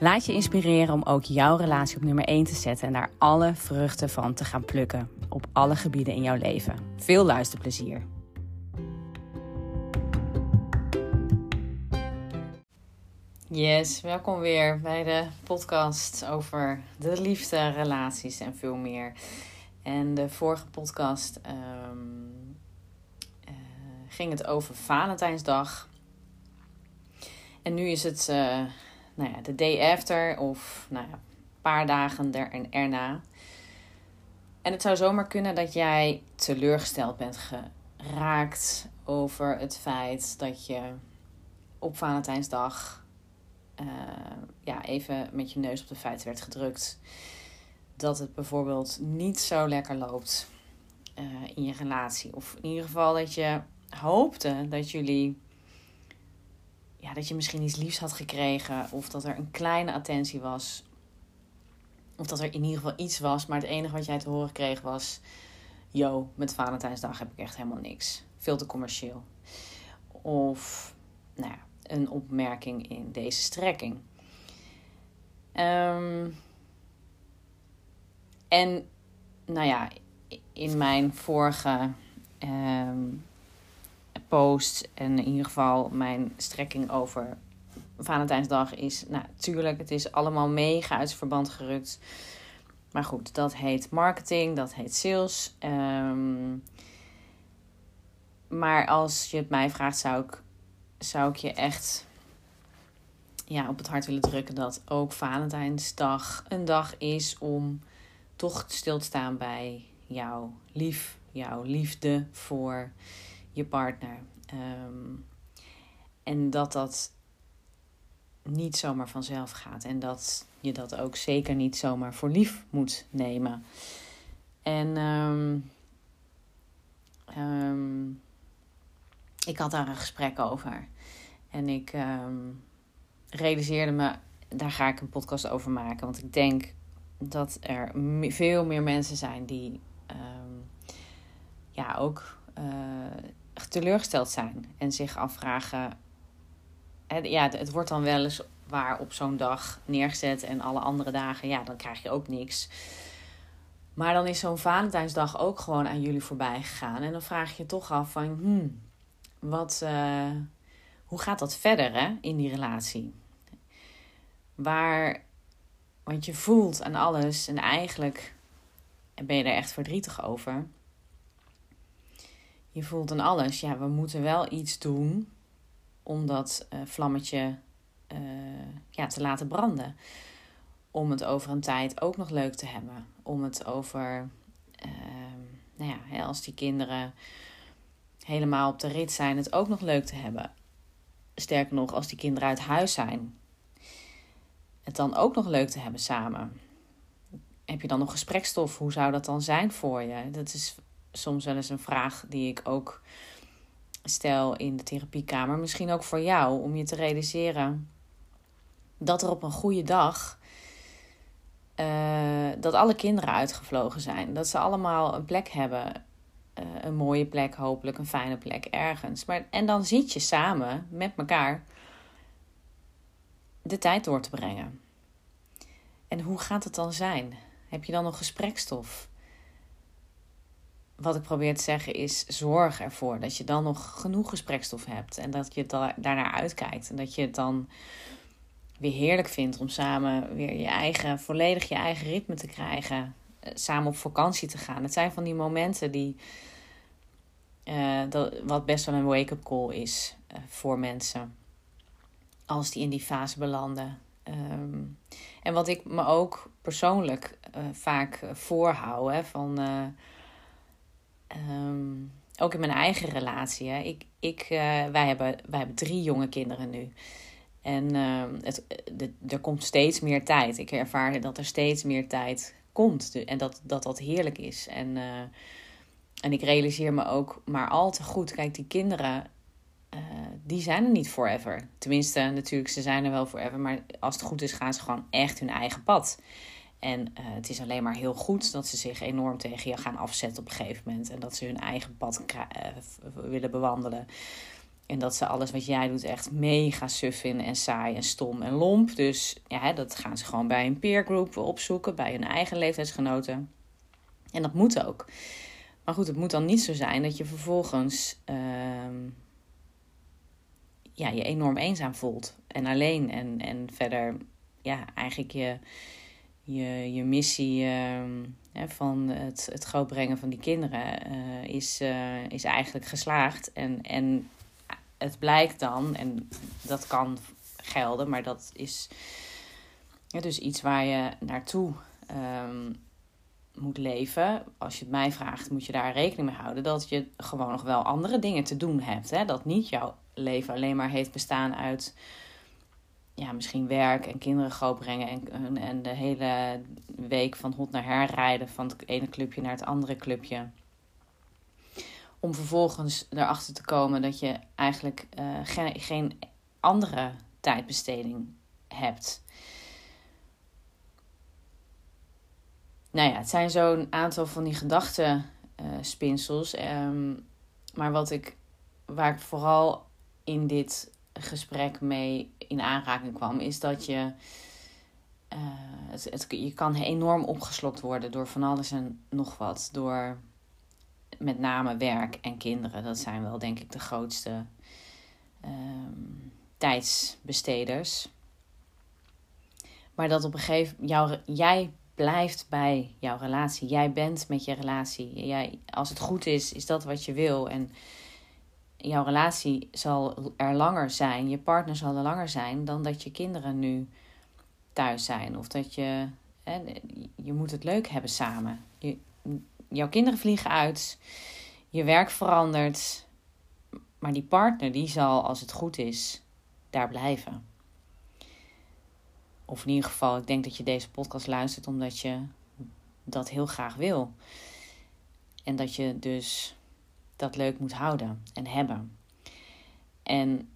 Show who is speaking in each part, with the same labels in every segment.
Speaker 1: Laat je inspireren om ook jouw relatie op nummer 1 te zetten en daar alle vruchten van te gaan plukken op alle gebieden in jouw leven. Veel luisterplezier. Yes, welkom weer bij de podcast over de liefde, relaties en veel meer. En de vorige podcast um, uh, ging het over Valentijnsdag. En nu is het uh, nou ja, de day after of nou ja, een paar dagen er en erna. En het zou zomaar kunnen dat jij teleurgesteld bent geraakt over het feit dat je op Valentijnsdag uh, ja, even met je neus op de feiten werd gedrukt. Dat het bijvoorbeeld niet zo lekker loopt uh, in je relatie. Of in ieder geval dat je hoopte dat jullie ja, dat je misschien iets liefs had gekregen. Of dat er een kleine attentie was. Of dat er in ieder geval iets was. Maar het enige wat jij te horen kreeg was... Yo, met Valentijnsdag heb ik echt helemaal niks. Veel te commercieel. Of, nou ja, een opmerking in deze strekking. Um, en, nou ja, in mijn vorige um, post en in ieder geval mijn strekking over Valentijnsdag is, nou, het is allemaal mega uit verband gerukt. Maar goed, dat heet marketing, dat heet sales. Um, maar als je het mij vraagt, zou ik, zou ik je echt ja, op het hart willen drukken dat ook Valentijnsdag een dag is om toch stil te staan bij jouw lief, jouw liefde voor je partner. Um, en dat dat niet zomaar vanzelf gaat. En dat je dat ook zeker niet zomaar voor lief moet nemen. En um, um, ik had daar een gesprek over. En ik realiseerde me, daar ga ik een podcast over maken. Want ik denk dat er veel meer mensen zijn die ja, ook teleurgesteld zijn en zich afvragen. Ja, het wordt dan wel eens waar op zo'n dag neergezet en alle andere dagen, ja, dan krijg je ook niks. Maar dan is zo'n Valentijnsdag ook gewoon aan jullie voorbij gegaan. En dan vraag je toch af van, hmm, wat, uh, hoe gaat dat verder hè, in die relatie? Waar, want je voelt aan alles en eigenlijk ben je er echt verdrietig over je voelt aan alles. Ja, we moeten wel iets doen om dat uh, vlammetje uh, ja, te laten branden. Om het over een tijd ook nog leuk te hebben. Om het over, uh, nou ja, hè, als die kinderen helemaal op de rit zijn, het ook nog leuk te hebben. Sterker nog, als die kinderen uit huis zijn, het dan ook nog leuk te hebben samen. Heb je dan nog gesprekstof? Hoe zou dat dan zijn voor je? Dat is soms wel eens een vraag die ik ook stel in de therapiekamer. Misschien ook voor jou, om je te realiseren dat er op een goede dag. Uh, dat alle kinderen uitgevlogen zijn. Dat ze allemaal een plek hebben. Uh, een mooie plek, hopelijk een fijne plek ergens. Maar, en dan zit je samen met elkaar de tijd door te brengen. en hoe gaat het dan zijn? Heb je dan nog gesprekstof? Wat ik probeer te zeggen is: zorg ervoor dat je dan nog genoeg gesprekstof hebt. En dat je daarnaar uitkijkt. En dat je het dan weer heerlijk vindt om samen weer je eigen, volledig je eigen ritme te krijgen. Eh, samen op vakantie te gaan. Het zijn van die momenten die. Uh, dat, wat best wel een wake-up call is uh, voor mensen. Als die in die fase belanden. Um, en wat ik me ook persoonlijk vaak voorhoud. Hè, van, um, ook in mijn eigen relatie. Hè. Ik, ik, wij, hebben, wij hebben drie jonge kinderen nu. En ehm, het, de, er komt steeds meer tijd. Ik ervaar dat er steeds meer tijd komt. En dat dat, dat heerlijk is. En, uh, en ik realiseer me ook maar al te goed. Kijk, die kinderen, uh, die zijn er niet forever. Tenminste, natuurlijk, ze zijn er wel forever. Maar als het goed is, gaan ze gewoon echt hun eigen pad. En uh, het is alleen maar heel goed dat ze zich enorm tegen je gaan afzetten op een gegeven moment. En dat ze hun eigen pad willen bewandelen. En dat ze alles wat jij doet echt mega suf vinden en saai en stom en lomp. Dus ja, dat gaan ze gewoon bij een peergroep opzoeken, bij hun eigen leeftijdsgenoten. En dat moet ook. Maar goed, het moet dan niet zo zijn dat je vervolgens uh, ja, je enorm eenzaam voelt. En alleen. En, en verder, ja, eigenlijk je, je, je missie uh, van het, het grootbrengen van die kinderen uh, is, uh, is eigenlijk geslaagd. En, en het blijkt dan, en dat kan gelden, maar dat is dus iets waar je naartoe um, moet leven. Als je het mij vraagt, moet je daar rekening mee houden dat je gewoon nog wel andere dingen te doen hebt. Hè? Dat niet jouw leven alleen maar heeft bestaan uit ja, misschien werk en kinderen grootbrengen en, en de hele week van hot naar her rijden van het ene clubje naar het andere clubje. Om vervolgens erachter te komen dat je eigenlijk uh, geen, geen andere tijdbesteding hebt. Nou ja, het zijn zo'n aantal van die gedachtenspinsels. Uh, um, maar wat ik, waar ik vooral in dit gesprek mee in aanraking kwam, is dat je. Uh, het, je kan enorm opgeslokt worden door van alles en nog wat. Door met name werk en kinderen. Dat zijn wel, denk ik, de grootste um, tijdsbesteders. Maar dat op een gegeven moment, jij blijft bij jouw relatie. Jij bent met je relatie. Jij, als het goed is, is dat wat je wil. En jouw relatie zal er langer zijn, je partner zal er langer zijn dan dat je kinderen nu thuis zijn. Of dat je, hè, je moet het leuk hebben samen. Je, jouw kinderen vliegen uit, je werk verandert, maar die partner die zal, als het goed is, daar blijven. Of in ieder geval, ik denk dat je deze podcast luistert omdat je dat heel graag wil. En dat je dus dat leuk moet houden en hebben. En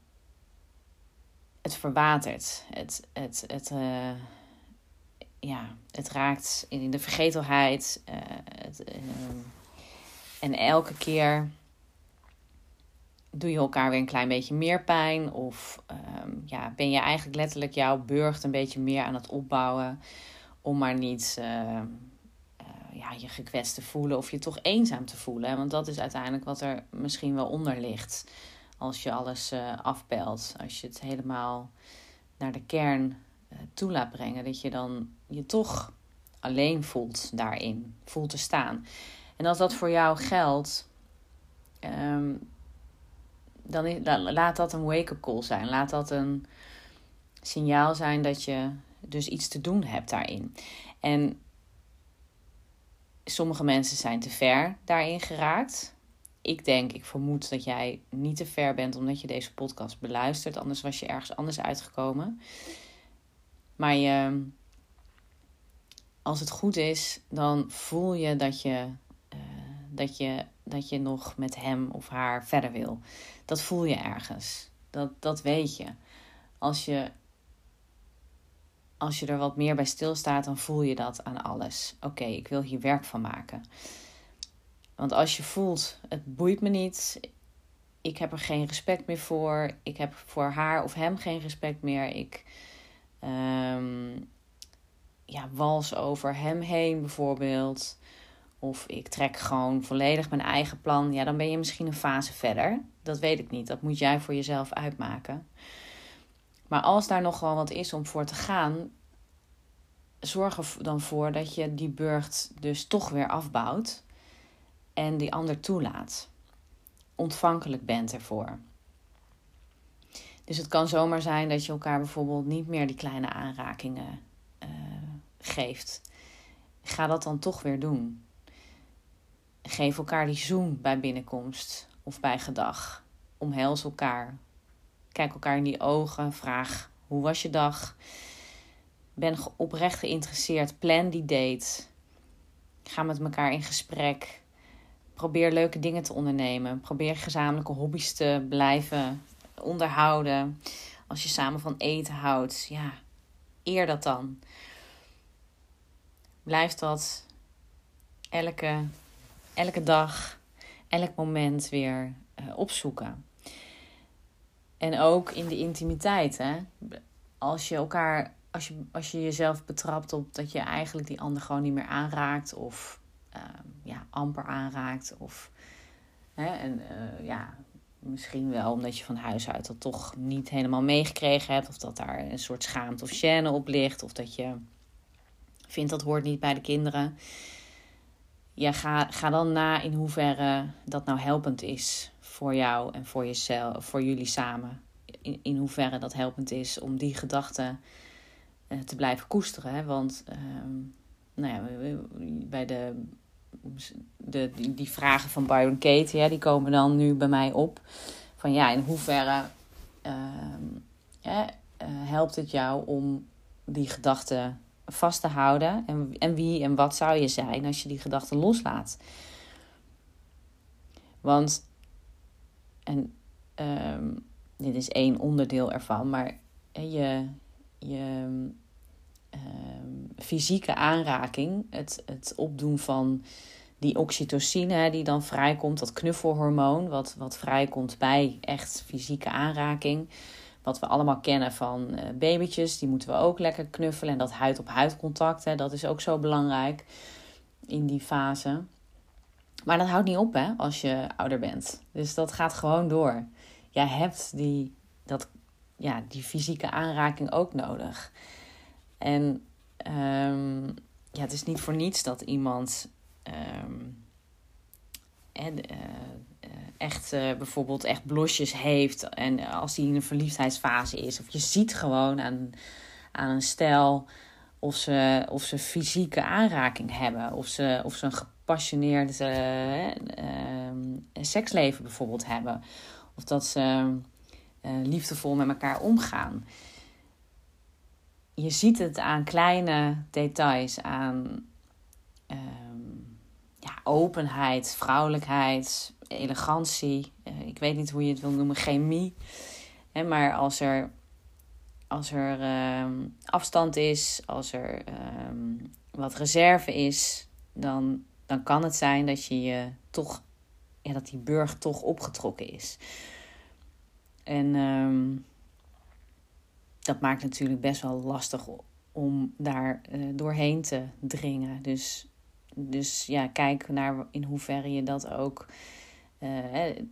Speaker 1: het verwatert. Het, het, het, uh, ja, het raakt in de vergetelheid. Uh, het, uh, en elke keer doe je elkaar weer een klein beetje meer pijn. Of um, ja, ben je eigenlijk letterlijk jouw burcht een beetje meer aan het opbouwen. Om maar niet ja, je gekwetst te voelen of je toch eenzaam te voelen. Want dat is uiteindelijk wat er misschien wel onder ligt. Als je alles afpelt. Als je het helemaal naar de kern toe laat brengen. Dat je dan je toch alleen voelt daarin. Voelt te staan. En als dat voor jou geldt, um, dan laat dat een wake-up call zijn. Laat dat een signaal zijn dat je dus iets te doen hebt daarin. En sommige mensen zijn te ver daarin geraakt. Ik denk, ik vermoed dat jij niet te ver bent omdat je deze podcast beluistert. Anders was je ergens anders uitgekomen. Maar als het goed is, dan voel je dat je dat je, dat je nog met hem of haar verder wil. Dat voel je ergens. Dat, dat weet je. Als je als je er wat meer bij stilstaat, dan voel je dat aan alles. Oké, ik wil hier werk van maken. Want als je voelt, het boeit me niet, ik heb er geen respect meer voor, ik heb voor haar of hem geen respect meer, ik, um, ja, wals over hem heen bijvoorbeeld. Of ik trek gewoon volledig mijn eigen plan. Ja, dan ben je misschien een fase verder. Dat weet ik niet. Dat moet jij voor jezelf uitmaken. Maar als daar nog wel wat is om voor te gaan, zorg er dan voor dat je die burcht dus toch weer afbouwt en die ander toelaat. Ontvankelijk bent ervoor. Dus het kan zomaar zijn dat je elkaar bijvoorbeeld niet meer die kleine aanrakingen uh, geeft. Ga dat dan toch weer doen. Geef elkaar die zoen bij binnenkomst of bij gedag. Omhels elkaar. Kijk elkaar in die ogen. Vraag: hoe was je dag? Ben oprecht geïnteresseerd. Plan die date. Ga met elkaar in gesprek. Probeer leuke dingen te ondernemen. Probeer gezamenlijke hobby's te blijven onderhouden. Als je samen van eten houdt, ja, eer dat dan. Blijf dat elke, elke dag, elk moment weer uh, opzoeken. En ook in de intimiteit. Hè? Als je elkaar, als je, als je jezelf betrapt op dat je eigenlijk die ander gewoon niet meer aanraakt. Of uh, ja, amper aanraakt. Of hè, en, uh, ja, misschien wel omdat je van huis uit dat toch niet helemaal meegekregen hebt. Of dat daar een soort schaamte of gêne op ligt. Of dat je vindt dat hoort niet bij de kinderen. Ja, ga, ga dan na in hoeverre dat nou helpend is voor jou en voor jezelf, voor jullie samen. In, in hoeverre dat helpend is om die gedachten uh, te blijven koesteren. Hè? Want uh, nou ja, bij de, de, die, die vragen van Byron Kate, ja, die komen dan nu bij mij op. Van ja, in hoeverre uh, helpt het jou om die gedachten vast te houden? En, en wie en wat zou je zijn als je die gedachten loslaat? Want en um, dit is één onderdeel ervan, maar je, je um, fysieke aanraking, het, het opdoen van die oxytocine die dan vrijkomt, dat knuffelhormoon, wat, wat vrijkomt bij echt fysieke aanraking. Wat we allemaal kennen van uh, babytjes, die moeten we ook lekker knuffelen. En dat huid-op-huid contact, hè, dat is ook zo belangrijk in die fase. Maar dat houdt niet op hè, als je ouder bent. Dus dat gaat gewoon door. Jij hebt die, dat, ja, die fysieke aanraking ook nodig. En um, ja, het is niet voor niets dat iemand um, en, uh, echt uh, bijvoorbeeld echt blosjes heeft. En als hij in een verliefdheidsfase is. Of je ziet gewoon aan, aan een stijl of ze, of ze fysieke aanraking hebben. Of ze, of ze een gepassioneerd uh, seksleven bijvoorbeeld hebben. Of dat ze liefdevol met elkaar omgaan. Je ziet het aan kleine details, aan um, ja, openheid, vrouwelijkheid, elegantie. Uh, ik weet niet hoe je het wil noemen, chemie. Hè, maar als er, als er um, afstand is, als er um, wat reserve is, dan dan kan het zijn dat je je toch, ja, dat die burg toch opgetrokken is. En um, dat maakt natuurlijk best wel lastig om daar uh, doorheen te dringen. Dus, dus ja, kijk naar in hoeverre je dat ook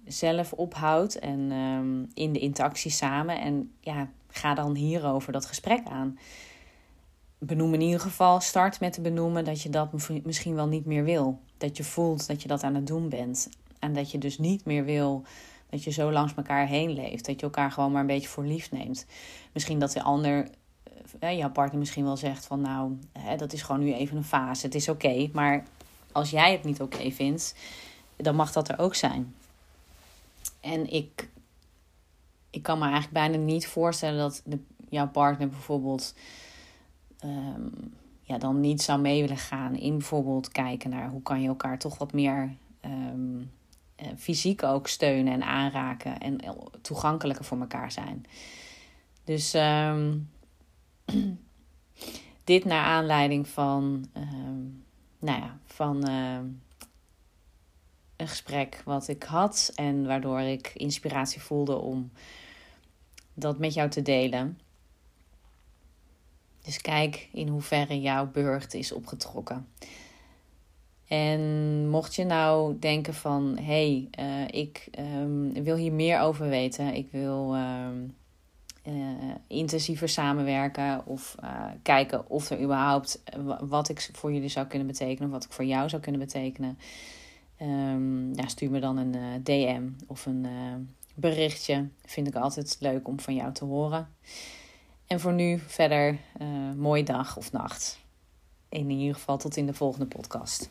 Speaker 1: zelf ophoudt en um, in de interactie samen. En ja, ga dan hierover dat gesprek aan benoem in ieder geval, start met te benoemen dat je dat misschien wel niet meer wil. Dat je voelt dat je dat aan het doen bent. En dat je dus niet meer wil dat je zo langs elkaar heen leeft. Dat je elkaar gewoon maar een beetje voor lief neemt. Misschien dat de ander, eh, jouw partner misschien wel zegt van nou, dat is gewoon nu even een fase. Het is oké. maar als jij het niet oké vindt, dan mag dat er ook zijn. En ik, ik kan me eigenlijk bijna niet voorstellen dat de, jouw partner bijvoorbeeld um, ja, dan niet zou mee willen gaan in bijvoorbeeld kijken naar hoe kan je elkaar toch wat meer um, fysiek ook steunen en aanraken en toegankelijker voor elkaar zijn. Dus um, dit naar aanleiding van, nou ja, van een gesprek wat ik had en waardoor ik inspiratie voelde om dat met jou te delen. Dus kijk in hoeverre jouw burcht is opgetrokken. En mocht je nou denken van, hé, hey, uh, ik um, wil hier meer over weten, ik wil um, uh, intensiever samenwerken of uh, kijken of er überhaupt wat ik voor jullie zou kunnen betekenen, of wat ik voor jou zou kunnen betekenen, um, ja, stuur me dan een DM of een berichtje. Vind ik altijd leuk om van jou te horen. En voor nu verder, mooie dag of nacht. In ieder geval tot in de volgende podcast.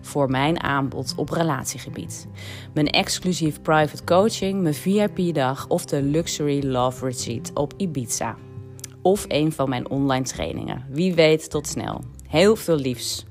Speaker 1: voor mijn aanbod op relatiegebied. Mijn exclusief private coaching, mijn VIP-dag of de Luxury Love Retreat op Ibiza. Of een van mijn online trainingen. Wie weet, tot snel. Heel veel liefs.